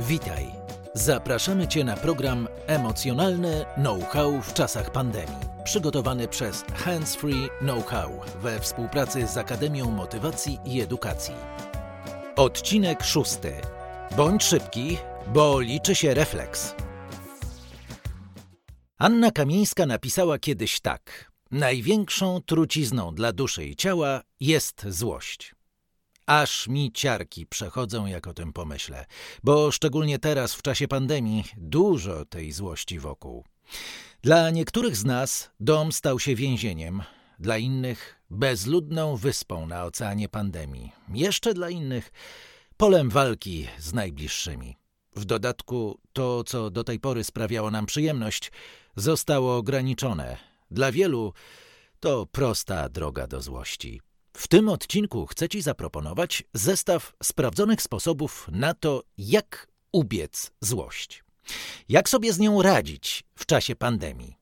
Witaj. Zapraszamy Cię na program Emocjonalne Know-how w czasach pandemii. Przygotowany przez Hands Free Know-how we współpracy z Akademią Motywacji i Edukacji. Odcinek szósty. Bądź szybki, bo liczy się refleks. Anna Kamieńska napisała kiedyś tak. Największą trucizną dla duszy i ciała jest złość. Aż mi ciarki przechodzą, jak o tym pomyślę, bo szczególnie teraz, w czasie pandemii, dużo tej złości wokół. Dla niektórych z nas dom stał się więzieniem, dla innych bezludną wyspą na oceanie pandemii, jeszcze dla innych polem walki z najbliższymi. W dodatku to, co do tej pory sprawiało nam przyjemność, zostało ograniczone. Dla wielu to prosta droga do złości. W tym odcinku chcę Ci zaproponować zestaw sprawdzonych sposobów na to, jak ubiec złość. Jak sobie z nią radzić w czasie pandemii?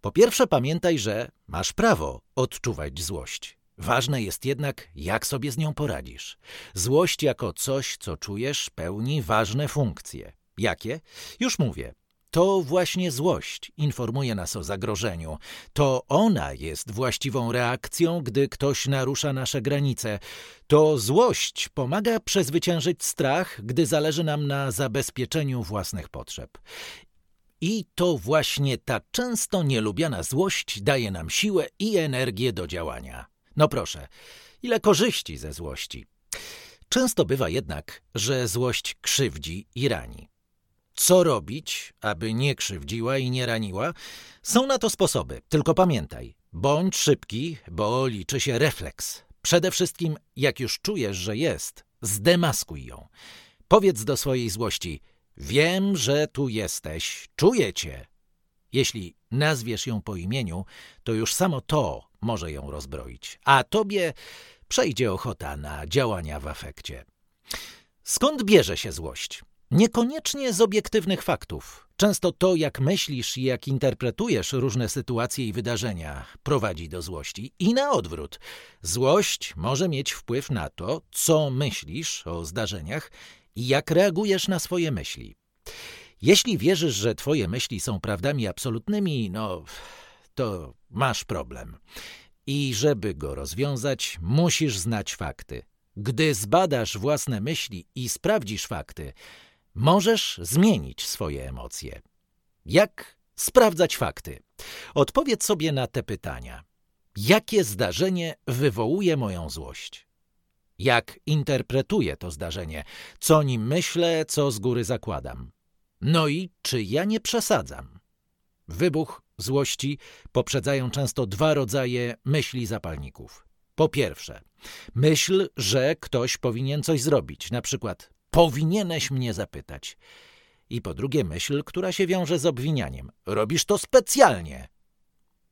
Po pierwsze, pamiętaj, że masz prawo odczuwać złość. Ważne jest jednak, jak sobie z nią poradzisz. Złość jako coś, co czujesz, pełni ważne funkcje. Jakie? Już mówię. To właśnie złość informuje nas o zagrożeniu. To ona jest właściwą reakcją, gdy ktoś narusza nasze granice. To złość pomaga przezwyciężyć strach, gdy zależy nam na zabezpieczeniu własnych potrzeb. I to właśnie ta często nielubiana złość daje nam siłę i energię do działania. No proszę, ile korzyści ze złości. Często bywa jednak, że złość krzywdzi i rani. Co robić, aby nie krzywdziła i nie raniła? Są na to sposoby, tylko pamiętaj, bądź szybki, bo liczy się refleks. Przede wszystkim, jak już czujesz, że jest, zdemaskuj ją. Powiedz do swojej złości: Wiem, że tu jesteś, czuję cię. Jeśli nazwiesz ją po imieniu, to już samo to może ją rozbroić, a tobie przejdzie ochota na działania w afekcie. Skąd bierze się złość? Niekoniecznie z obiektywnych faktów. Często to, jak myślisz i jak interpretujesz różne sytuacje i wydarzenia, prowadzi do złości. I na odwrót. Złość może mieć wpływ na to, co myślisz o zdarzeniach i jak reagujesz na swoje myśli. Jeśli wierzysz, że twoje myśli są prawdami absolutnymi, no to masz problem. I żeby go rozwiązać, musisz znać fakty. Gdy zbadasz własne myśli i sprawdzisz fakty, możesz zmienić swoje emocje. Jak sprawdzać fakty? Odpowiedz sobie na te pytania. Jakie zdarzenie wywołuje moją złość? Jak interpretuję to zdarzenie? Co nim myślę, co z góry zakładam? No i czy ja nie przesadzam? Wybuch złości poprzedzają często dwa rodzaje myśli zapalników. Po pierwsze, myśl, że ktoś powinien coś zrobić, na przykład Powinieneś mnie zapytać. I po drugie myśl, która się wiąże z obwinianiem. Robisz to specjalnie.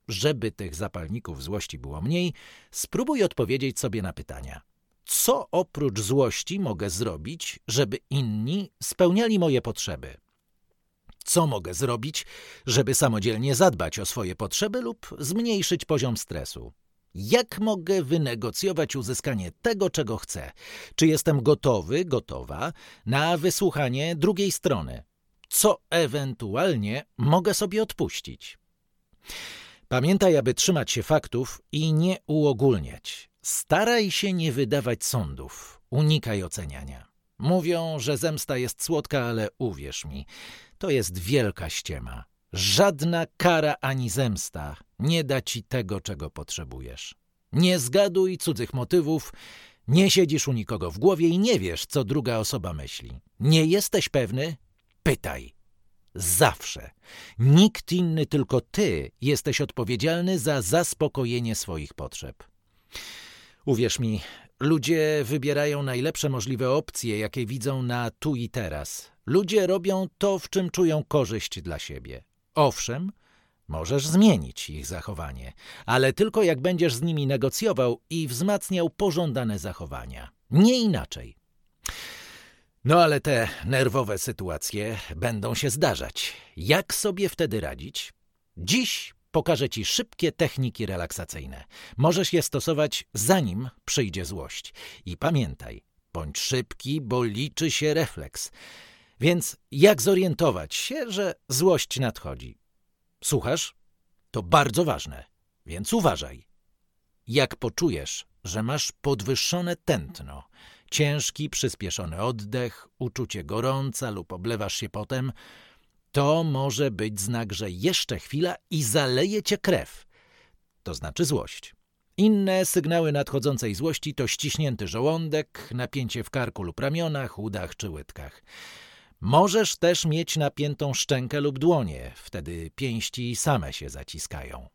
Żeby tych zapalników złości było mniej, spróbuj odpowiedzieć sobie na pytania. Co oprócz złości mogę zrobić, żeby inni spełniali moje potrzeby? Co mogę zrobić, żeby samodzielnie zadbać o swoje potrzeby lub zmniejszyć poziom stresu? Jak mogę wynegocjować uzyskanie tego, czego chcę? Czy jestem gotowy, gotowa na wysłuchanie drugiej strony? Co ewentualnie mogę sobie odpuścić? Pamiętaj, aby trzymać się faktów i nie uogólniać. Staraj się nie wydawać sądów. Unikaj oceniania. Mówią, że zemsta jest słodka, ale uwierz mi, to jest wielka ściema. Żadna kara ani zemsta nie da ci tego, czego potrzebujesz. Nie zgaduj cudzych motywów, nie siedzisz u nikogo w głowie i nie wiesz, co druga osoba myśli. Nie jesteś pewny? Pytaj. Zawsze. Nikt inny, tylko ty jesteś odpowiedzialny za zaspokojenie swoich potrzeb. Uwierz mi, ludzie wybierają najlepsze możliwe opcje, jakie widzą na tu i teraz. Ludzie robią to, w czym czują korzyść dla siebie. Owszem, możesz zmienić ich zachowanie, ale tylko jak będziesz z nimi negocjował i wzmacniał pożądane zachowania. Nie inaczej. No ale te nerwowe sytuacje będą się zdarzać. Jak sobie wtedy radzić? Dziś pokażę Ci szybkie techniki relaksacyjne. Możesz je stosować zanim przyjdzie złość. I pamiętaj, bądź szybki, bo liczy się refleks. Więc jak zorientować się, że złość nadchodzi? Słuchasz? To bardzo ważne, więc uważaj. Jak poczujesz, że masz podwyższone tętno, ciężki, przyspieszony oddech, uczucie gorąca lub oblewasz się potem, to może być znak, że jeszcze chwila i zaleje cię krew. To znaczy złość. Inne sygnały nadchodzącej złości to ściśnięty żołądek, napięcie w karku lub ramionach, udach czy łydkach. Możesz też mieć napiętą szczękę lub dłonie, wtedy pięści same się zaciskają.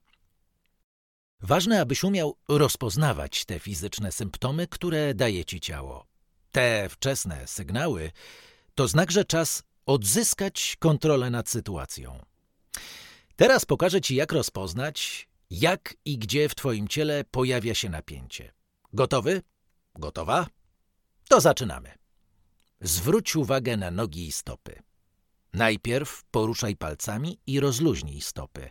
Ważne, abyś umiał rozpoznawać te fizyczne symptomy, które daje ci ciało. Te wczesne sygnały to znak, że czas odzyskać kontrolę nad sytuacją. Teraz pokażę ci, jak rozpoznać, jak i gdzie w twoim ciele pojawia się napięcie. Gotowy? Gotowa? To zaczynamy. Zwróć uwagę na nogi i stopy. Najpierw poruszaj palcami i rozluźnij stopy.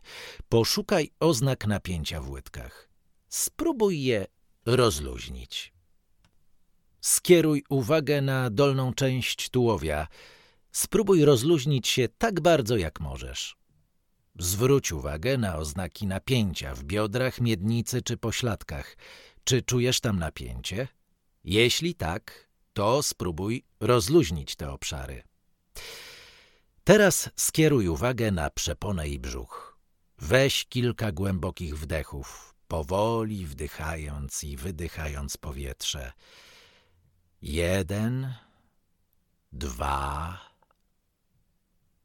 Poszukaj oznak napięcia w łydkach. Spróbuj je rozluźnić. Skieruj uwagę na dolną część tułowia. Spróbuj rozluźnić się tak bardzo, jak możesz. Zwróć uwagę na oznaki napięcia w biodrach, miednicy czy pośladkach. Czy czujesz tam napięcie? Jeśli tak, to spróbuj rozluźnić te obszary. Teraz skieruj uwagę na przeponę i brzuch. Weź kilka głębokich wdechów, powoli wdychając i wydychając powietrze. Jeden, dwa,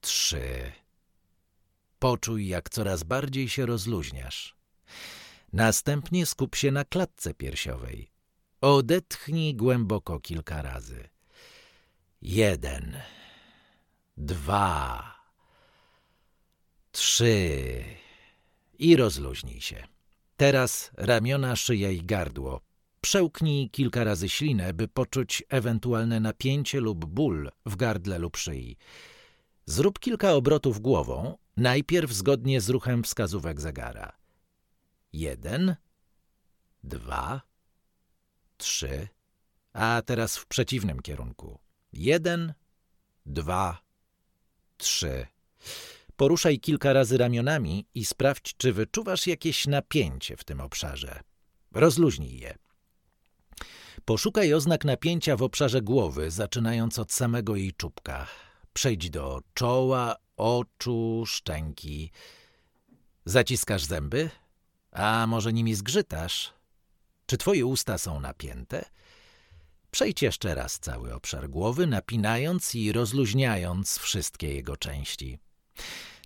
trzy. Poczuj, jak coraz bardziej się rozluźniasz. Następnie skup się na klatce piersiowej. Odetchnij głęboko kilka razy. Jeden, dwa, trzy i rozluźnij się. Teraz ramiona, szyja i gardło. Przełknij kilka razy ślinę, by poczuć ewentualne napięcie lub ból w gardle lub szyi. Zrób kilka obrotów głową, najpierw zgodnie z ruchem wskazówek zegara. Jeden, dwa, trzy, a teraz w przeciwnym kierunku. Jeden, dwa, trzy. Poruszaj kilka razy ramionami i sprawdź, czy wyczuwasz jakieś napięcie w tym obszarze. Rozluźnij je. Poszukaj oznak napięcia w obszarze głowy, zaczynając od samego jej czubka. Przejdź do czoła, oczu, szczęki. Zaciskasz zęby? A może nimi zgrzytasz? Czy twoje usta są napięte? Przejdź jeszcze raz cały obszar głowy, napinając i rozluźniając wszystkie jego części.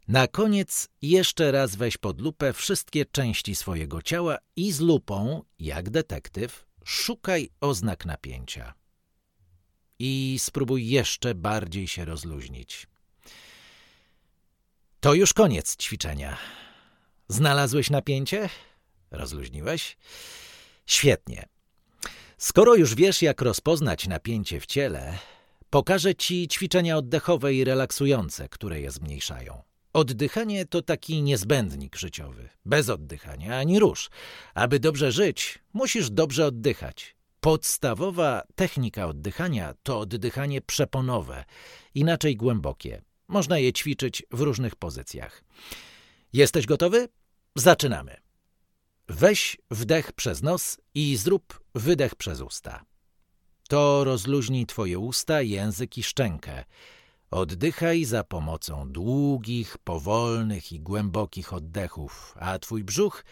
Na koniec jeszcze raz weź pod lupę wszystkie części swojego ciała i z lupą, jak detektyw, szukaj oznak napięcia. I spróbuj jeszcze bardziej się rozluźnić. To już koniec ćwiczenia. Znalazłeś napięcie? Rozluźniłeś? Świetnie. Skoro już wiesz, jak rozpoznać napięcie w ciele, pokażę Ci ćwiczenia oddechowe i relaksujące, które je zmniejszają. Oddychanie to taki niezbędnik życiowy. Bez oddychania ani rusz. Aby dobrze żyć, musisz dobrze oddychać. Podstawowa technika oddychania to oddychanie przeponowe, inaczej głębokie. Można je ćwiczyć w różnych pozycjach. Jesteś gotowy? Zaczynamy. Weź wdech przez nos i zrób wydech przez usta. To rozluźni twoje usta, język i szczękę. Oddychaj za pomocą długich, powolnych i głębokich oddechów, a twój brzuch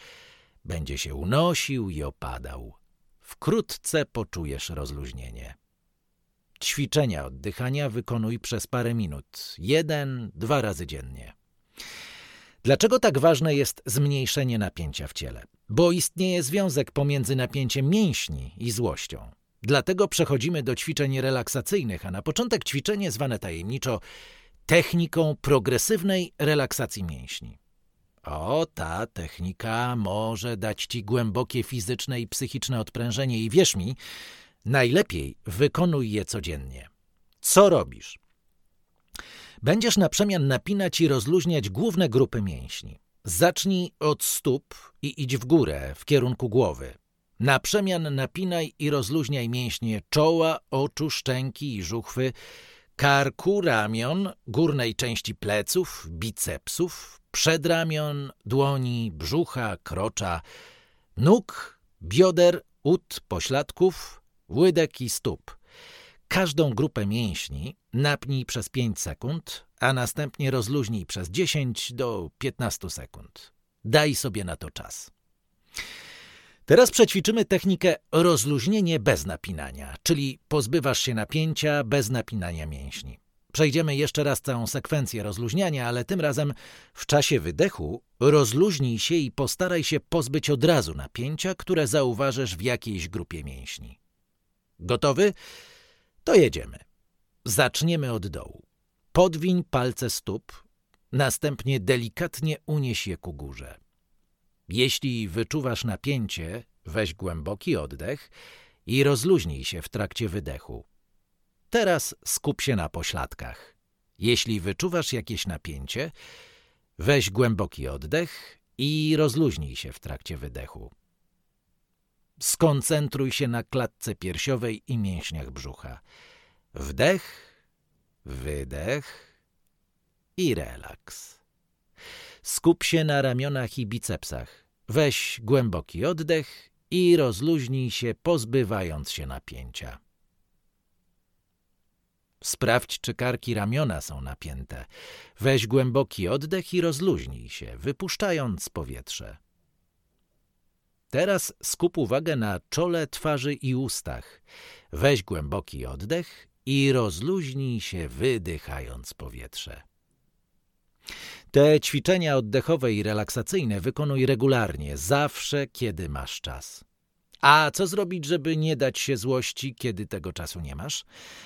będzie się unosił i opadał. Wkrótce poczujesz rozluźnienie. Ćwiczenia oddychania wykonuj przez parę minut, jeden, dwa razy dziennie. Dlaczego tak ważne jest zmniejszenie napięcia w ciele? Bo istnieje związek pomiędzy napięciem mięśni i złością. Dlatego przechodzimy do ćwiczeń relaksacyjnych, a na początek ćwiczenie zwane tajemniczo techniką progresywnej relaksacji mięśni. O, ta technika może dać ci głębokie fizyczne i psychiczne odprężenie i wierz mi, najlepiej wykonuj je codziennie. Co robisz? Będziesz na przemian napinać i rozluźniać główne grupy mięśni. Zacznij od stóp i idź w górę, w kierunku głowy. Na przemian napinaj i rozluźniaj mięśnie czoła, oczu, szczęki i żuchwy, karku, ramion, górnej części pleców, bicepsów, przedramion, dłoni, brzucha, krocza, nóg, bioder, ud, pośladków, łydek i stóp. Każdą grupę mięśni napnij przez 5 sekund, a następnie rozluźnij przez 10 do 15 sekund. Daj sobie na to czas. Teraz przećwiczymy technikę rozluźnienie bez napinania, czyli pozbywasz się napięcia bez napinania mięśni. Przejdziemy jeszcze raz całą sekwencję rozluźniania, ale tym razem w czasie wydechu rozluźnij się i postaraj się pozbyć od razu napięcia, które zauważysz w jakiejś grupie mięśni. Gotowy? To jedziemy. Zaczniemy od dołu. Podwiń palce stóp, następnie delikatnie unieś je ku górze. Jeśli wyczuwasz napięcie, weź głęboki oddech i rozluźnij się w trakcie wydechu. Teraz skup się na pośladkach. Jeśli wyczuwasz jakieś napięcie, weź głęboki oddech i rozluźnij się w trakcie wydechu. Skoncentruj się na klatce piersiowej i mięśniach brzucha. Wdech, wydech i relaks. Skup się na ramionach i bicepsach. Weź głęboki oddech i rozluźnij się, pozbywając się napięcia. Sprawdź, czy karki ramiona są napięte. Weź głęboki oddech i rozluźnij się, wypuszczając powietrze. Teraz skup uwagę na czole, twarzy i ustach. Weź głęboki oddech i rozluźnij się, wydychając powietrze. Te ćwiczenia oddechowe i relaksacyjne wykonuj regularnie, zawsze, kiedy masz czas. A co zrobić, żeby nie dać się złości, kiedy tego czasu nie masz?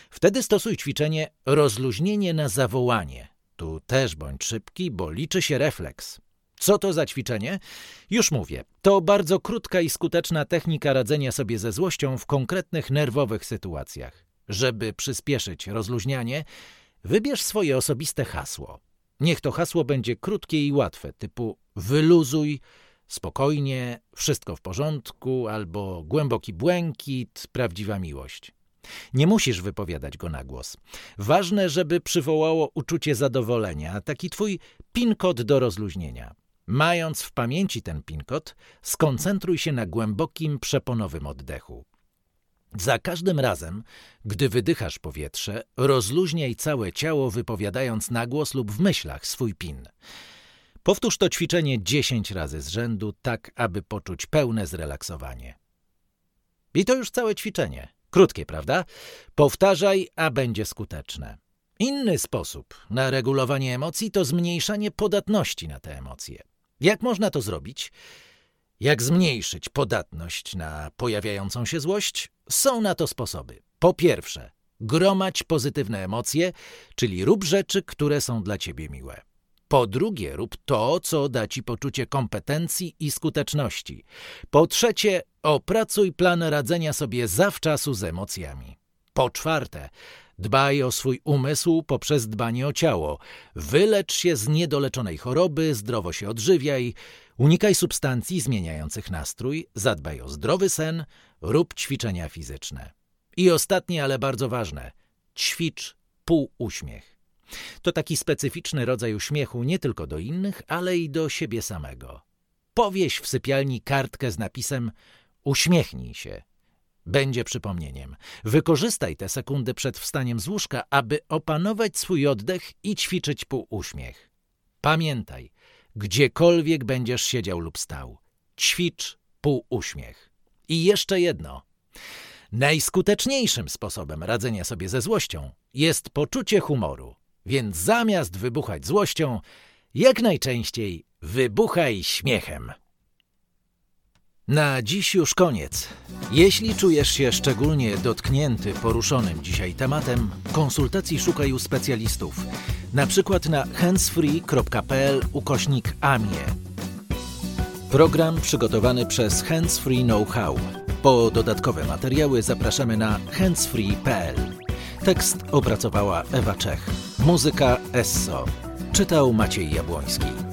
Wtedy stosuj ćwiczenie rozluźnienie na zawołanie. Tu też bądź szybki, bo liczy się refleks. Co to za ćwiczenie? Już mówię. To bardzo krótka i skuteczna technika radzenia sobie ze złością w konkretnych nerwowych sytuacjach. Żeby przyspieszyć rozluźnianie, wybierz swoje osobiste hasło. Niech to hasło będzie krótkie i łatwe, typu wyluzuj, spokojnie, wszystko w porządku, albo głęboki błękit, prawdziwa miłość. Nie musisz wypowiadać go na głos. Ważne, żeby przywołało uczucie zadowolenia, taki twój pin-kod do rozluźnienia. Mając w pamięci ten pin-kod, skoncentruj się na głębokim, przeponowym oddechu. Za każdym razem, gdy wydychasz powietrze, rozluźniaj całe ciało, wypowiadając na głos lub w myślach swój pin. Powtórz to ćwiczenie 10 razy z rzędu, tak aby poczuć pełne zrelaksowanie. I to już całe ćwiczenie. Krótkie, prawda? Powtarzaj, a będzie skuteczne. Inny sposób na regulowanie emocji to zmniejszanie podatności na te emocje. Jak można to zrobić? Jak zmniejszyć podatność na pojawiającą się złość? Są na to sposoby. Po pierwsze, gromadź pozytywne emocje, czyli rób rzeczy, które są dla ciebie miłe. Po drugie, rób to, co da ci poczucie kompetencji i skuteczności. Po trzecie, opracuj plan radzenia sobie zawczasu z emocjami. Po czwarte, dbaj o swój umysł poprzez dbanie o ciało. Wylecz się z niedoleczonej choroby, zdrowo się odżywiaj, unikaj substancji zmieniających nastrój, zadbaj o zdrowy sen, rób ćwiczenia fizyczne. I ostatnie, ale bardzo ważne, ćwicz półuśmiech. To taki specyficzny rodzaj uśmiechu nie tylko do innych, ale i do siebie samego. Powieś w sypialni kartkę z napisem Uśmiechnij się. Będzie przypomnieniem. Wykorzystaj te sekundy przed wstaniem z łóżka, aby opanować swój oddech i ćwiczyć półuśmiech. Pamiętaj, gdziekolwiek będziesz siedział lub stał, ćwicz półuśmiech. I jeszcze jedno. Najskuteczniejszym sposobem radzenia sobie ze złością jest poczucie humoru. Więc zamiast wybuchać złością, jak najczęściej wybuchaj śmiechem. Na dziś już koniec. Jeśli czujesz się szczególnie dotknięty poruszonym dzisiaj tematem, konsultacji szukaj u specjalistów, na przykład na handsfree.pl ukośnik AMIE. Program przygotowany przez Handsfree Know-how. Po dodatkowe materiały zapraszamy na handsfree.pl. Tekst opracowała Ewa Czech. Muzyka Esso. Czytał Maciej Jabłoński.